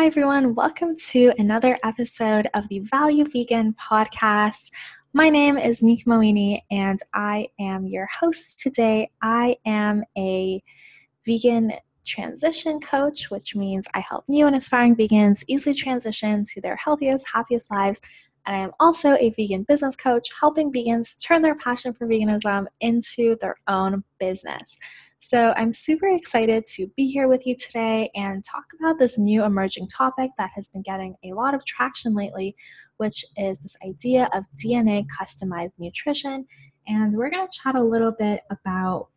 Hi, everyone. Welcome to another episode of the Value Vegan podcast. My name is Nick Moini, and I am your host today. I am a vegan transition coach, which means I help new and aspiring vegans easily transition to their healthiest, happiest lives. And I am also a vegan business coach, helping vegans turn their passion for veganism into their own business. So I'm super excited to be here with you today and talk about this new emerging topic that has been getting a lot of traction lately, which is this idea of DNA customized nutrition. And we're going to chat a little bit about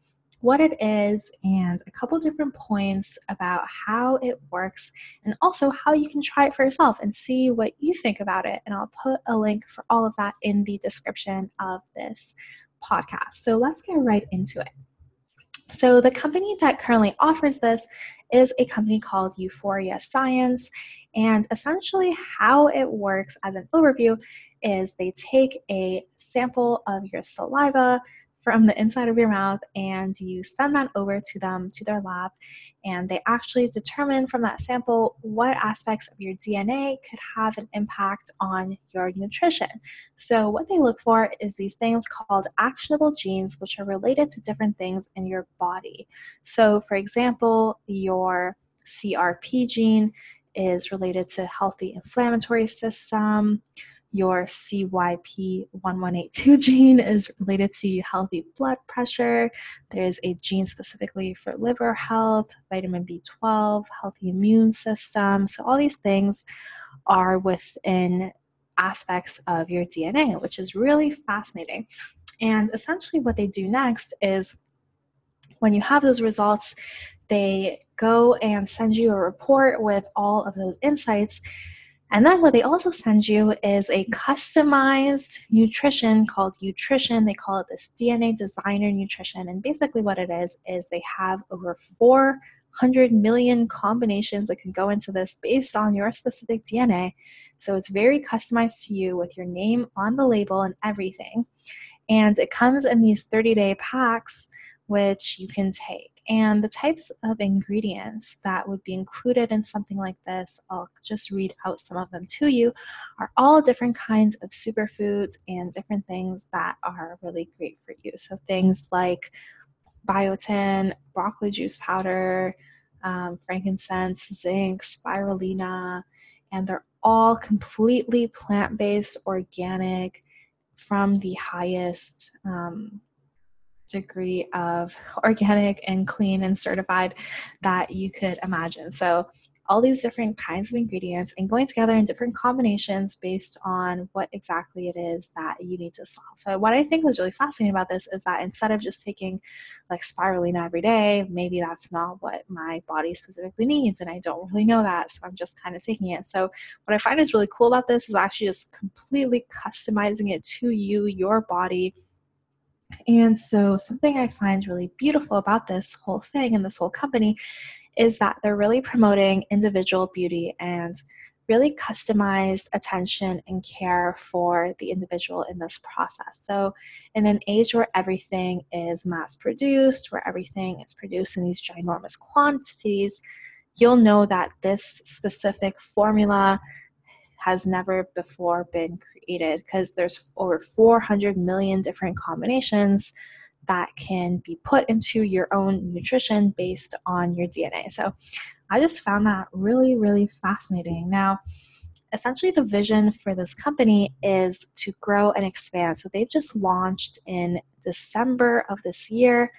what it is and a couple different points about how it works and also how you can try it for yourself and see what you think about it. And I'll put a link for all of that in the description of this podcast. So let's get right into it. So, the company that currently offers this is a company called Euphoria Science. And essentially, how it works as an overview is they take a sample of your saliva, from the inside of your mouth and you send that over to them to their lab and they actually determine from that sample what aspects of your DNA could have an impact on your nutrition. So what they look for is these things called actionable genes which are related to different things in your body. So for example, your CRP gene is related to healthy inflammatory system your CYP1182 gene is related to healthy blood pressure. There's a gene specifically for liver health, vitamin B12, healthy immune system. So, all these things are within aspects of your DNA, which is really fascinating. And essentially, what they do next is when you have those results, they go and send you a report with all of those insights and then what they also send you is a customized nutrition called Nutrition. They call it this DNA designer nutrition. And basically, what it is, is they have over 400 million combinations that can go into this based on your specific DNA. So it's very customized to you with your name on the label and everything. And it comes in these 30 day packs, which you can take. And the types of ingredients that would be included in something like this, I'll just read out some of them to you, are all different kinds of superfoods and different things that are really great for you. So things like biotin, broccoli juice powder, um, frankincense, zinc, spirulina, and they're all completely plant based, organic, from the highest um, degree of organic and clean and certified that you could imagine. So, all these different kinds of ingredients and going together in different combinations based on what exactly it is that you need to solve. So, what I think was really fascinating about this is that instead of just taking like spirulina every day, maybe that's not what my body specifically needs, and I don't really know that, so I'm just kind of taking it. So, what I find is really cool about this is actually just completely customizing it to you, your body and so, something I find really beautiful about this whole thing and this whole company is that they're really promoting individual beauty and really customized attention and care for the individual in this process. So, in an age where everything is mass produced, where everything is produced in these ginormous quantities, you'll know that this specific formula has never before been created because there's over 400 million different combinations that can be put into your own nutrition based on your DNA. So I just found that really, really fascinating. Now, essentially, the vision for this company is to grow and expand. So they've just launched in December of this year.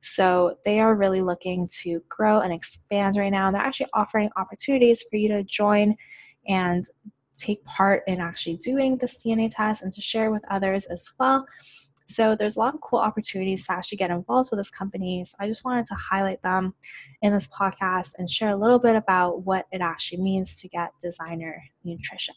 So they are really looking to grow and expand right now. They're actually offering opportunities for you to join and take part in actually doing this DNA test and to share with others as well. So there's a lot of cool opportunities to actually get involved with this company. So I just wanted to highlight them in this podcast and share a little bit about what it actually means to get designer nutrition.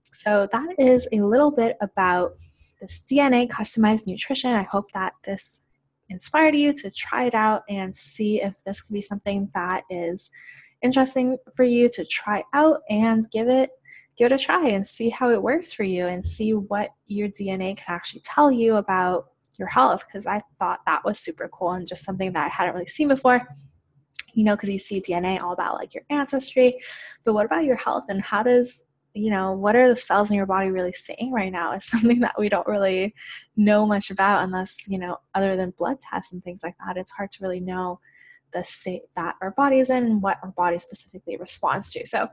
So that is a little bit about this DNA customized nutrition. I hope that this inspired you to try it out and see if this could be something that is interesting for you to try out and give it give it a try and see how it works for you and see what your DNA can actually tell you about your health because I thought that was super cool and just something that I hadn't really seen before. you know, because you see DNA all about like your ancestry, but what about your health and how does you know what are the cells in your body really saying right now is something that we don't really know much about unless you know other than blood tests and things like that it's hard to really know the state that our body is in and what our body specifically responds to so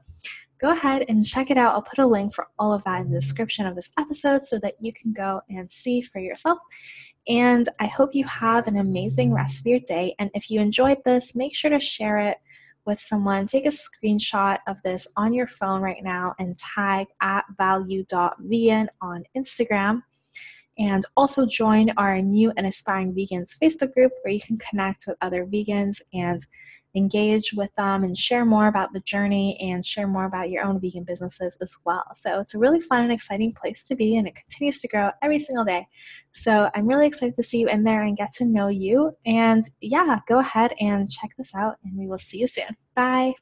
go ahead and check it out i'll put a link for all of that in the description of this episode so that you can go and see for yourself and I hope you have an amazing rest of your day. And if you enjoyed this, make sure to share it with someone, take a screenshot of this on your phone right now and tag at value.vegan on Instagram. And also join our new and aspiring vegans Facebook group where you can connect with other vegans and engage with them and share more about the journey and share more about your own vegan businesses as well. So it's a really fun and exciting place to be, and it continues to grow every single day. So I'm really excited to see you in there and get to know you. And yeah, go ahead and check this out, and we will see you soon. Bye.